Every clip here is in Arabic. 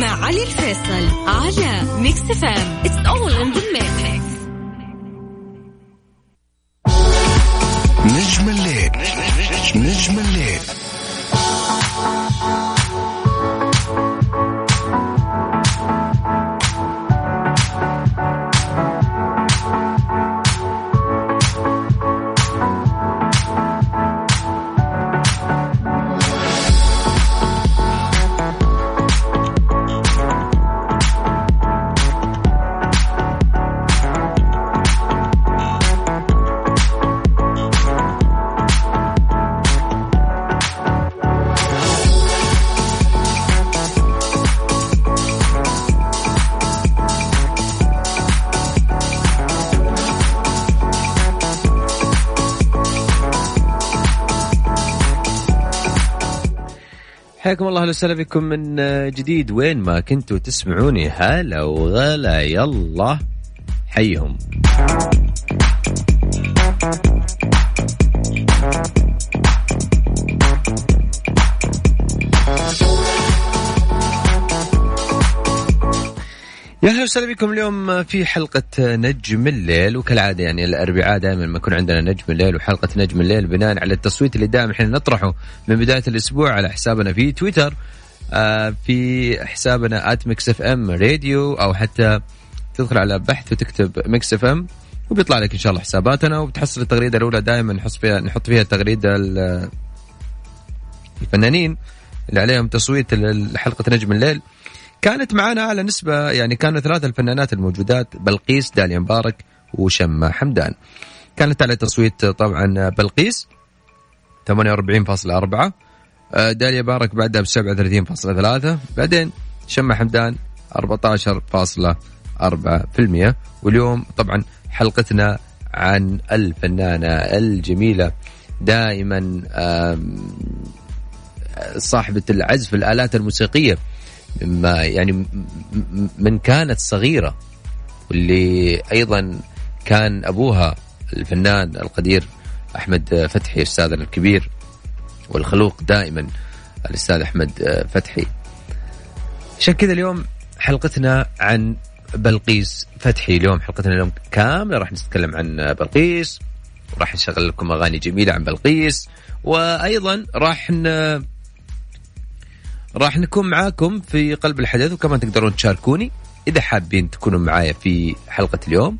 مع علي الفيصل على Mix FM it's all in نجم الليل. نجم الليل. حياكم الله أهلا وسهلا بكم من جديد. وين ما كنتوا تسمعوني هلا وغلا يلا حيهم. يا أهلا وسهلا بكم اليوم في حلقة نجم الليل وكالعادة يعني الأربعاء دائما ما يكون عندنا نجم الليل وحلقة نجم الليل بناء على التصويت اللي دائما إحنا نطرحه من بداية الأسبوع على حسابنا في تويتر آه، في حسابنا at Mix FM Radio أو حتى تدخل على بحث وتكتب Mix FM وبيطلع لك إن شاء الله حساباتنا وبتحصل التغريدة الأولى دائما نحط فيها نحط فيها التغريدة الفنانين اللي عليهم تصويت لحلقة نجم الليل. كانت معنا على نسبة يعني كانوا ثلاثة الفنانات الموجودات بلقيس داليا مبارك وشمة حمدان. كانت على تصويت طبعا بلقيس 48.4 آه، داليا مبارك بعدها ب 37.3 بعدين شمة حمدان 14.4% واليوم طبعا حلقتنا عن الفنانة الجميلة دائما صاحبة العزف الآلات الموسيقية. مما يعني من كانت صغيرة واللي أيضا كان أبوها الفنان القدير أحمد فتحي أستاذنا الكبير والخلوق دائما الأستاذ أحمد فتحي. عشان كذا اليوم حلقتنا عن بلقيس فتحي. اليوم حلقتنا اليوم كاملة راح نتكلم عن بلقيس وراح نشغل لكم أغاني جميلة عن بلقيس وأيضا راح راح نكون معاكم في قلب الحدث وكمان تقدرون تشاركوني. إذا حابين تكونوا معايا في حلقة اليوم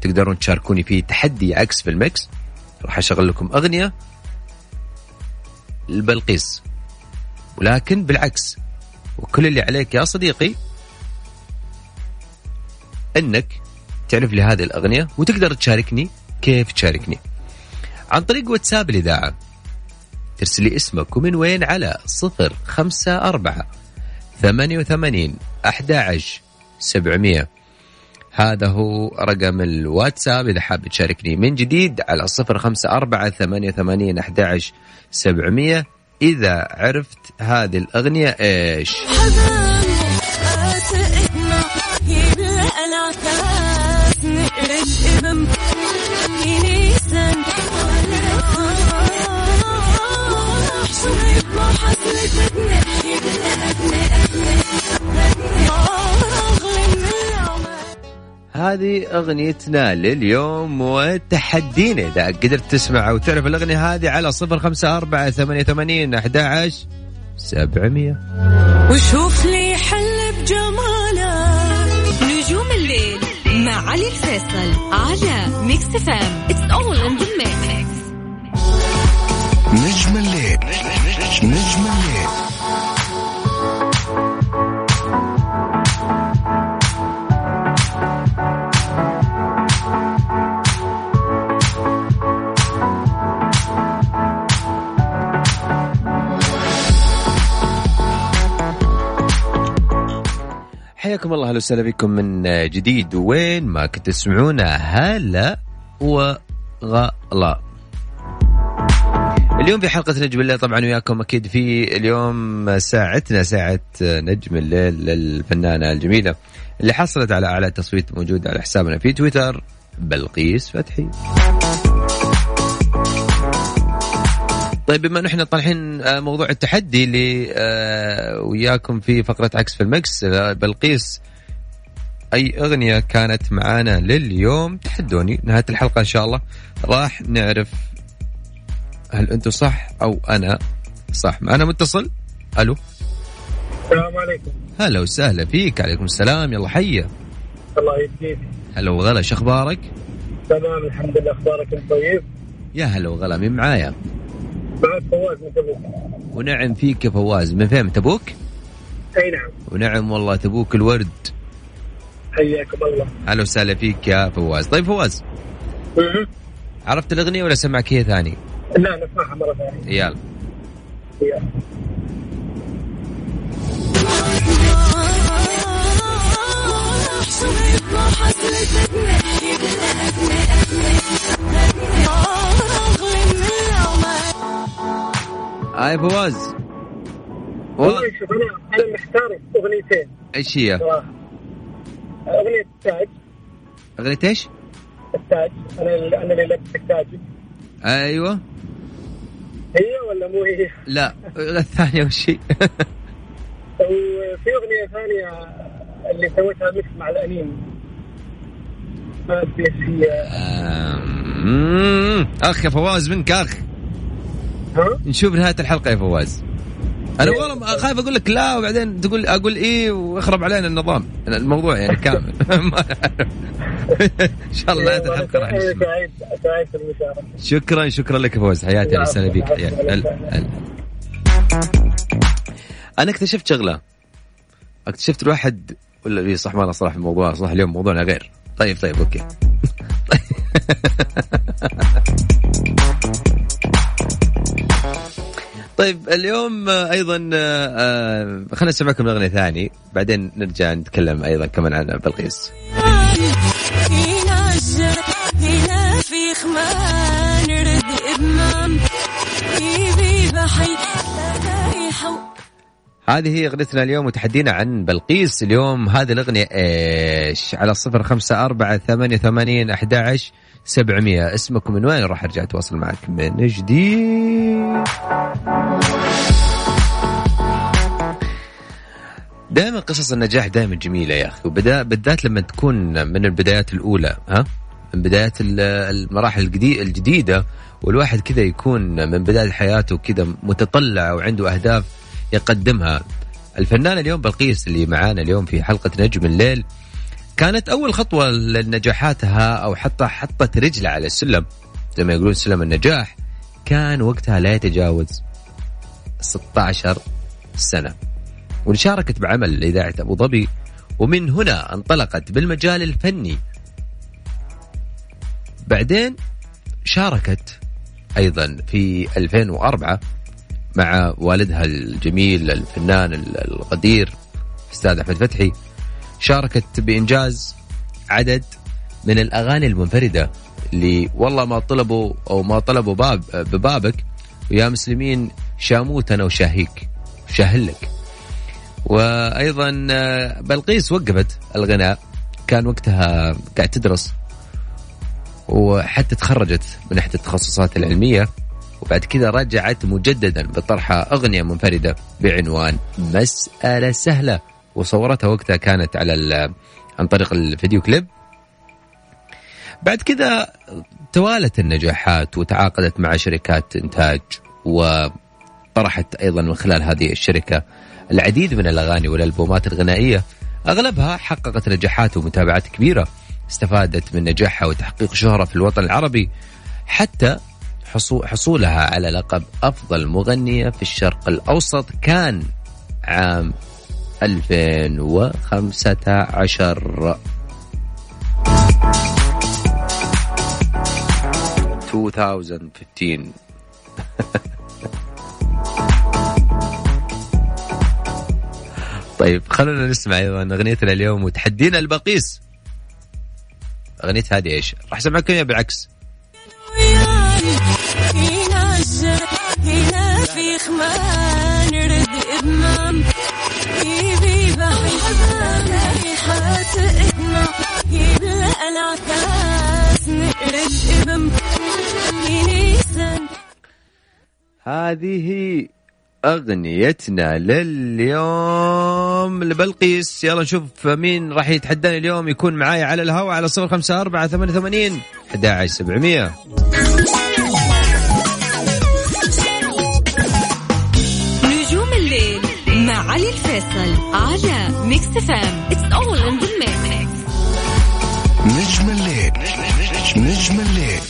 تقدرون تشاركوني في تحدي عكس في المكس. راح أشغل لكم أغنية البلقيس ولكن بالعكس وكل اللي عليك يا صديقي إنك تعرف لي هذه الأغنية وتقدر تشاركني كيف تشاركني. عن طريق واتساب الإذاعة. ترسل لي اسمك ومن وين على صفر خمسة أربعة ثمانية وثمانين أحد سبعمية. هذا هو رقم الواتساب إذا حاب تشاركني من جديد على صفر خمسة أربعة ثمانية وثمانين أحد سبعمية. إذا عرفت هذه الأغنية إيش؟ هذه أغنيتنا لليوم وتحدينا. إذا قدرت تسمع أو تعرف الأغنية هذه على صفر خمسة أربعة ثمانية ثمانين أحد سبعمية. وشوف لي حل بجمالك نجوم الليل مع علي الفيصل على Mix FM it's all in the mix نجم الليل. نجم الليل. حياكم الله أهلا وسهلا بكم من جديد. وين ما كنت تسمعونا هلا وغلا. اليوم في حلقة نجم الليل طبعا وياكم أكيد في اليوم ساعتنا ساعة نجم الليل للفنانة الجميلة اللي حصلت على أعلى تصويت موجود على حسابنا في تويتر بلقيس فتحي. طيب بما انه إحنا طالعين آه، موضوع التحدي اللي آه، وياكم في فقرة عكس في المكس آه، بلقيس أي أغنية كانت معانا لليوم؟ تحدوني نهاية الحلقة إن شاء الله راح نعرف هل أنتم صح أو أنا صح؟ معنا متصل؟ ألو؟ السلام عليكم. هلا وسهلا فيك عليكم السلام يلا حيه الله يهديك هلا وغلا شو أخبارك؟ تمام الحمد لله. أخبارك أنت طيب؟ يا هلا وغلا مين معايا؟ معك فواز من تبوك. ونعم فيك يا فواز من فين؟ من تبوك؟ أي نعم. ونعم والله تبوك الورد. حياكم الله. هلا وسهلا فيك يا فواز. طيب فواز. عرفت الأغنية ولا سمعك هي ثاني؟ لا نسمعها مرة ثانية. يلا. يلا. hi فواز. والله شوف أنا أنا محتار أغنيتين. إيش هي؟ أغنية التاج. أغنية إيش؟ التاج. أنا أنا اللي لبستك تاجي أيوه. هي ولا مو هي؟ لا الثانية وش هي؟ وفي أغنية ثانية اللي سويتها mix مع الأنين ما هي اخ يا فواز منك ها؟ نشوف نهاية الحلقة يا فواز أنا والله خايف أقول لك لا وبعدين تقول أقول إيه ويخرب علينا النظام. الموضوع يعني كامل. ما. إن شاء الله نهايه الحلقة راح أنا شكرا شكرا لك يا فوز. حياتي أهلا وسهلا فيك. أنا اكتشفت شغلة. اكتشفت الواحد ولا لي صح ما له صلاح الموضوع. صح اليوم موضوعنا غير. طيب طيب أوكي. طيب اليوم آه، أيضا آه، آه، خلينا نسمعكم الاغنيه ثاني بعدين نرجع نتكلم أيضا كمان عن بلقيس. هذه هي أغنيتنا اليوم وتحدينا عن بلقيس. اليوم هذه الأغنية إيش؟ على صفر خمسة أربعة ثمانية ثمانين أحد عشر. سبعمية. اسمكم من وين؟ راح أرجع أتواصل معك من جديد. دائما قصص النجاح دائما جميلة يا أخي وبدا بالذات لما تكون من البدايات الأولى ها؟ من بدايات ال- المراحل الجدي- الجديدة والواحد كذا يكون من بداية حياته كذا متطلع وعنده أهداف يقدمها. الفنانه اليوم بلقيس اللي معانا اليوم في حلقة نجم الليل. كانت أول خطوة لنجاحاتها أو حتى حطت رجلها على السلم. زي ما يقولون سلم النجاح كان وقتها لا يتجاوز 16 سنة. وشاركت بعمل إذاعة أبو ظبي ومن هنا انطلقت بالمجال الفني. بعدين شاركت أيضا في 2004 مع والدها الجميل الفنان القدير أستاذ أحمد فتحي. شاركت بإنجاز عدد من الأغاني المنفردة اللي والله ما طلبوا أو ما طلبوا باب ببابك ويا مسلمين شاموت أنا وشاهيك شاهلك وأيضا آه، بلقيس وقفت الغناء كان وقتها قاعد تدرس وحتى تخرجت من إحدى التخصصات العلمية وبعد كذا رجعت مجددا بطرح أغنية منفردة بعنوان مسألة سهلة. وصورتها وقتها كانت على عن طريق الفيديو كليب. بعد كذا توالت النجاحات وتعاقدت مع شركات إنتاج وطرحت أيضا من خلال هذه الشركة العديد من الأغاني والألبومات الغنائية. أغلبها حققت نجاحات ومتابعات كبيرة. استفادت من نجاحها وتحقيق شهرة في الوطن العربي. حتى حصو- حصولها على لقب أفضل مغنية في الشرق الأوسط كان عام 2015 2015 طيب خلونا نسمع أيضا أغنيتنا اليوم وتحدينا البقيس. أغنية هذه إيش؟ راح أسمعكم إياها بالعكس. هنا في هذه أغنيتنا لليوم لبلقيس. يلا نشوف مين راح يتحداني اليوم. يكون معاي على الهواء على صفر خمسة أربعة ثمانية ثمانين أحد عشر سبعمية. مع علي الفيصل على Mix FM it's all in the mix نجم الليل نجم الليل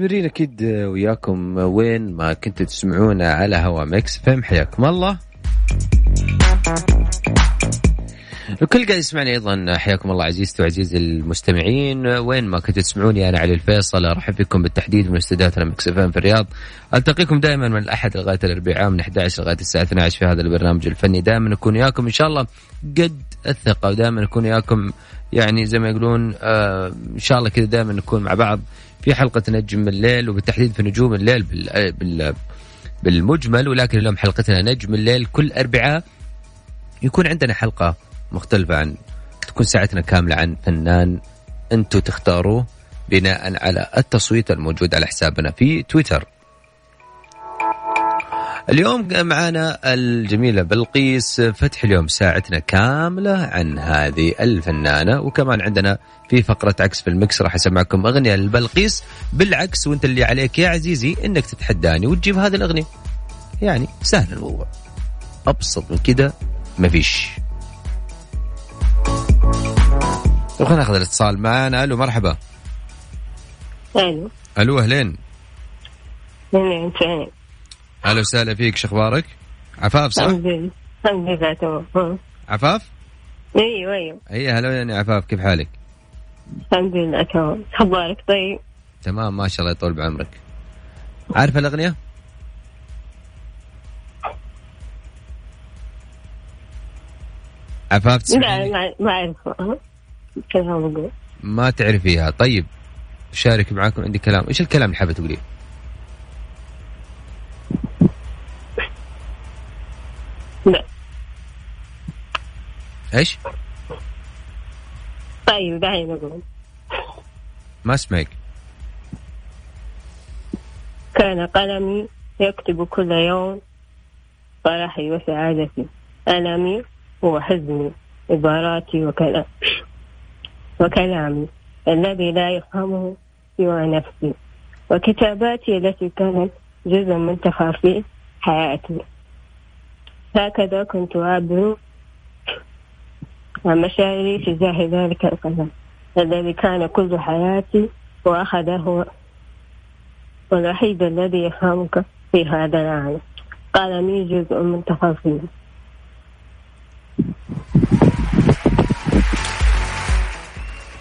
مستمرين أكيد وياكم. وين ما كنتوا تسمعونا على هوا Mix FM حياكم الله. الكل قاعد يسمعني أيضا. حياكم الله عزيزتي وعزيزي المستمعين. وين ما كنتوا تسمعوني أنا علي الفيصل. أرحب بكم بالتحديد من استديوهاتنا Mix في الرياض. ألتقيكم دائما من الأحد لغاية الأربعاء من 11 لغاية الساعة 12 في هذا البرنامج الفني. دائما نكون وياكم إن شاء الله. قد الثقة. ودائما نكون وياكم يعني زي ما يقولون آه إن شاء الله كذا دائما نكون مع بعض. في حلقة نجم الليل وبالتحديد في نجوم الليل بال, بال بالمجمل ولكن اليوم حلقتنا نجم الليل كل أربعاء. يكون عندنا حلقة مختلفة عن تكون ساعتنا كاملة عن فنان أنتم تختاروه بناء على التصويت الموجود على حسابنا في تويتر. اليوم معنا الجميلة بلقيس فتح اليوم ساعتنا كاملة عن هذه الفنانة. وكمان عندنا في فقرة عكس في المكس راح أسمعكم أغنية لبلقيس. بالعكس وانت اللي عليك يا عزيزي إنك تتحداني وتجيب هذه الأغنية. يعني سهل الموضوع. أبسط من كده مفيش طيب خلينا ناخذ الاتصال معنا. ألو مرحبا. ألو. ألو أهلين؟ أهلا وسهلا فيك شو أخبارك؟ عفاف صح؟ عفاف؟ أيوه أيوه هي هلا يعني عفاف كيف حالك؟ الحمد لله تمام أخبارك طيب؟ تمام ما شاء الله يطول بعمرك. عارفه الأغنية؟ عفاف لا؟ ما ما اعرفه ها. كلام ما تعرفيها طيب شارك معاكم عندي كلام إيش الكلام اللي حابة تقوليه؟ لا. إيش؟ طيب دعيني أقول. ما اسمعك كان قلمي يكتب كل يوم فرحي وسعادتي. ألمي وحزني عباراتي وكلام وكلامي. الذي لا يفهمه سوى نفسي. وكتاباتي التي كانت جزء من تفاصيل حياتي. هكذا كنت أعبر عن مشاعري تجاه ذلك القلم الذي كان كل حياتي وأخذه والوحيد الذي يفهمك في هذا العالم. قلمي جزء من تفاصيلي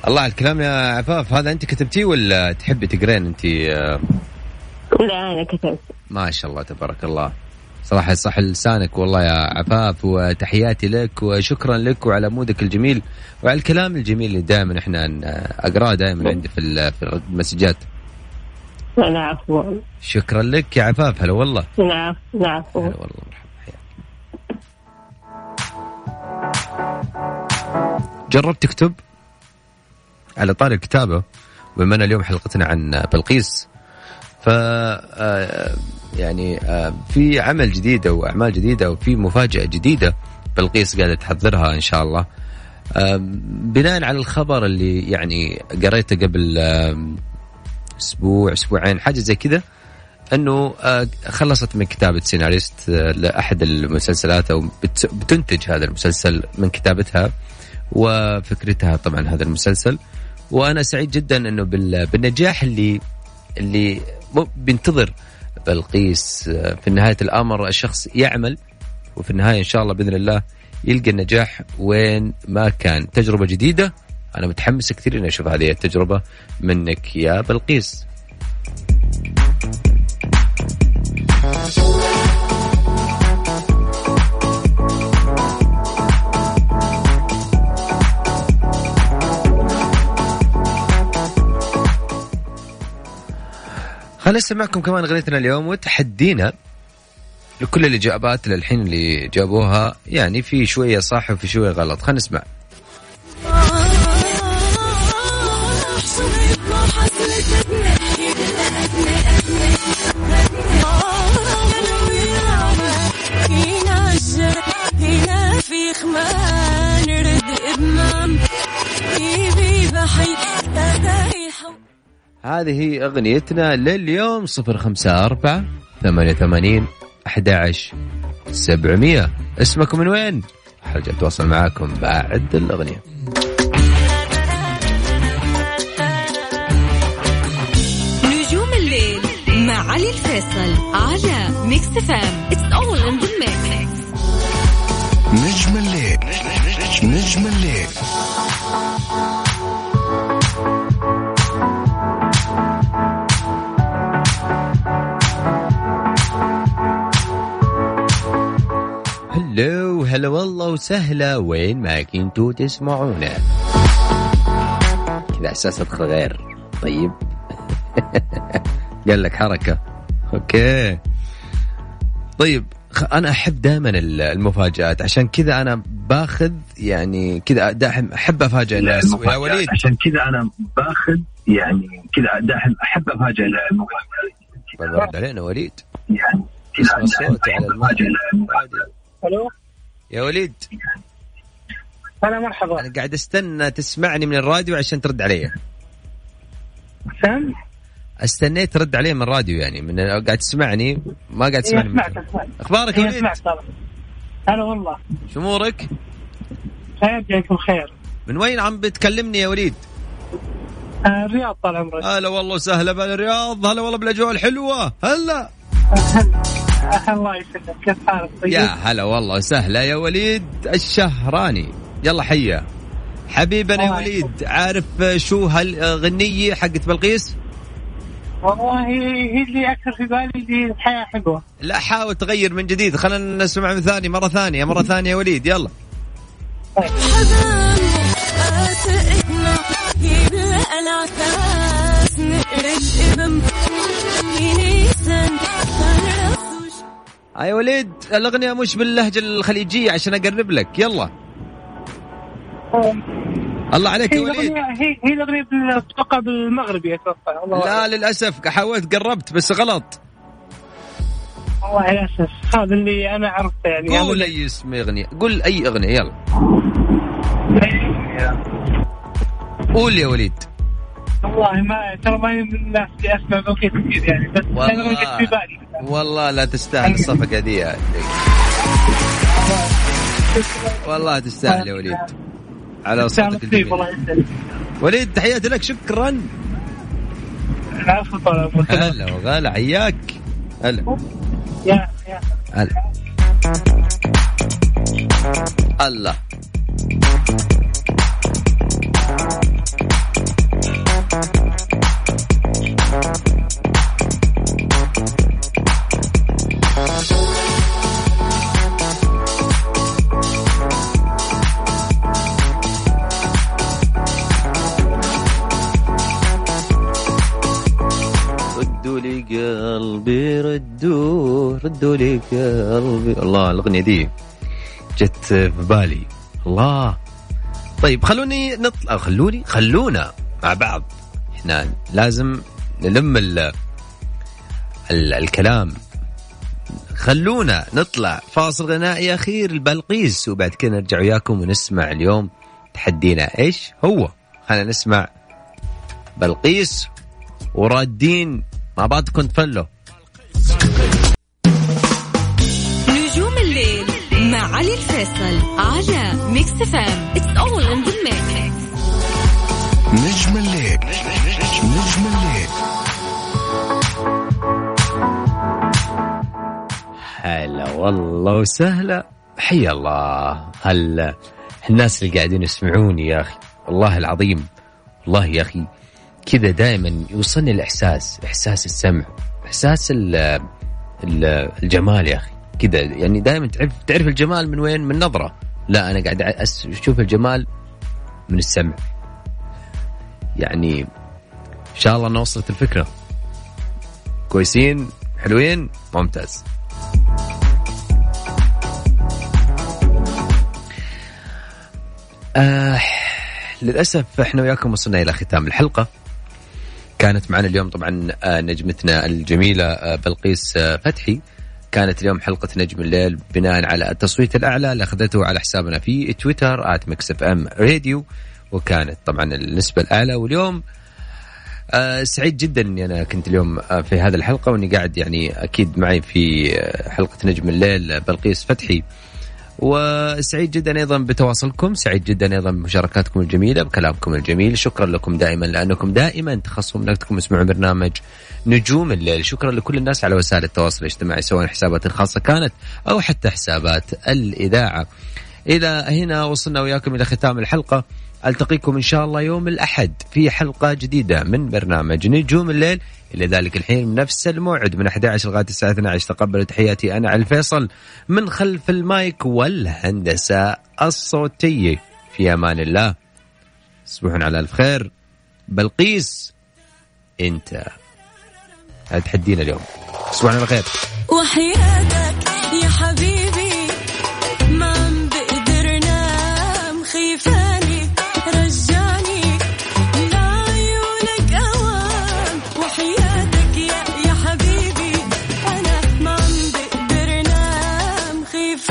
الله على الكلام يا عفاف هذا أنت كتبتيه ولا تحبي تقرين أنت؟ لا أنا كتبت. ما شاء الله تبارك الله. صراحة صح لسانك والله يا عفاف وتحياتي لك وشكرا لك وعلى مودك الجميل وعلى الكلام الجميل اللي دائما إحنا أقراه دائما عندي في في المسجات. أنا عفوا. شكرا لك يا عفاف هلا والله. أنا عفوا. هلا والله مرحبا حياك. جربت تكتب؟ على طاري الكتابة بما أن اليوم حلقتنا عن بلقيس. ف آه، يعني آه، في عمل جديد أو اعمال جديدة وفي مفاجأة جديدة. بلقيس قاعدة تحضرها إن شاء الله. آم، بناء على الخبر اللي يعني قريته قبل آم، أسبوع أسبوعين حاجة زي كذا إنه آه، خلصت من كتابة سيناريست آه، لأحد المسلسلات أو بت- بتنتج هذا المسلسل من كتابتها وفكرتها طبعا هذا المسلسل. وأنا سعيد جدا إنه بال- بالنجاح اللي اللي بينتظر بلقيس آه، في نهاية الأمر الشخص يعمل وفي النهاية إن شاء الله بإذن الله يلقى النجاح وين ما كان. تجربة جديدة أنا متحمس كثير إني أشوف هذه التجربة منك يا بلقيس. خلينا نسمعكم كمان أغنيتنا اليوم وتحدينا لكل الإجابات للحين اللي جابوها. يعني في شوية صح وفي شوية غلط. خلينا نسمع. هذه هي أغنيتنا لليوم 054 88 11 700 اسمكم من وين؟ حرجع أتواصل معاكم بعد الأغنية. نجوم الليل مع علي الفيصل على Mix FM it's all in the mix نجم الليل. نجم الليل. هلو هلا والله وسهلا وين ما كنتوا تسمعونا كذا احساس ادخل غير طيب قال لك حركه أوكي طيب أنا احب دائما المفاجات عشان كذا أنا باخذ يعني كذا دائما احب افاجئ الناس يا وليد عشان كذا أنا باخذ يعني كذا دائما احب افاجئ برد علينا وليد يعني كذا صوتي على المايك ألو؟ يا وليد. هلا مرحبا. أنا قاعد أستنى تسمعني من الراديو عشان ترد علي. سام أستنيت ترد علي من الراديو يعني من قاعد تسمعني ما قاعد تسمعني من سمعت سمعت. أخبارك يا إيه، وليد؟ هلا والله. شو امورك خير جايكم خير. من وين عم بتكلمني يا وليد؟ آه، الرياض طال عمرك. هلا والله وسهلا بالرياض هلا والله بالاجواء الحلوه هلا. آه، الله يسلمك. كيف حالك طيب؟ يا هلا والله وسهلا يا وليد الشهراني. يلا حيا. حبيبنا يا وليد عارف شو هالغنية حقت بلقيس؟ والله هي اللي أكثر في بالي اللي الحياة حلوة. لا حاول تغير من جديد خلينا نسمع من ثاني مرة ثانية مرة ثانية يا وليد يلا. آه يا وليد الأغنية مش باللهجة الخليجية عشان أقرب لك. يلا. الله عليك يا وليد. الاغنيه هي هي الأغنية أتوقع بالمغربي أتوقع. لا للأسف. حاولت قربت بس غلط. والله للاسف هذا اللي أنا عرفته يعني. قول أي اسم أغنية. قول أي أغنية. يلا. قول يا وليد. والله ما ترى ماني من الناس اللي أسمع بلقيس كثير يعني بس جت في بالي. والله لا تستاهل الصفقة دي. والله تستاهل يا وليد. على صوتك الجميل وليد تحياتي لك شكرا. هلا وغلا حياك. هلا. يا يا. هلا. الله. ردوا لي قلبي الله الأغنية دي جت في بالي. الله. طيب خلوني نطلع خلوني خلونا مع بعض. إحنا لازم نلم ال ال الكلام. خلونا نطلع. فاصل غنائي أخير البلقيس وبعد كده نرجع وياكم ونسمع اليوم تحدينا. إيش هو؟ خلينا نسمع بلقيس ورادين. مع بعضكم تفلوا نجوم علي الفيصل على Mix FM it's all in the نجم الليل. نجم الليل. هلا والله وسهلا. حيا الله. هلا. الناس اللي قاعدين يسمعوني يا أخي. والله العظيم. والله يا أخي. كذا دائما يوصلني الإحساس. إحساس السمع. إحساس ال ال الجمال يا أخي. كذا يعني دائما تعرف تعرف الجمال من وين؟ من نظرة. لا أنا قاعد أشوف الجمال من السمع. يعني إن شاء الله انه وصلت الفكرة. كويسين؟ حلوين؟ ممتاز. آه للأسف إحنا وياكم وصلنا إلى ختام الحلقة. كانت معنا اليوم طبعا آه، نجمتنا الجميلة آه، بلقيس آه، فتحي. كانت اليوم حلقة نجم الليل بناء على التصويت الأعلى اللي أخذته على حسابنا في تويتر at Mix FM Radio وكانت طبعا النسبة الأعلى. واليوم آه سعيد جدا إني أنا كنت اليوم في هذه الحلقة وإني قاعد يعني أكيد معي في آه حلقة نجم الليل آه، بلقيس فتحي. وسعيد جدا أيضا بتواصلكم سعيد جدا أيضا بمشاركاتكم الجميلة بكلامكم الجميل. شكرا لكم دائما لأنكم دائما تخصصون من وقتكم تسمعون برنامج نجوم الليل. شكرا لكل الناس على وسائل التواصل الاجتماعي سواء حسابات خاصه كانت أو حتى حسابات الإذاعة. إلى هنا وصلنا وياكم إلى ختام الحلقة. ألتقيكم إن شاء الله يوم الأحد في حلقة جديدة من برنامج نجوم الليل. إلى ذلك الحين من نفس الموعد من 11 لغاية الساعة 12 تقبلوا تحياتي أنا علي الفيصل. من خلف المايك والهندسة الصوتية. في أمان الله. تصبحون على ألف خير. بلقيس أنت. هتحدينا اليوم؟ تصبحون على خير. وحياتك يا حبيبي.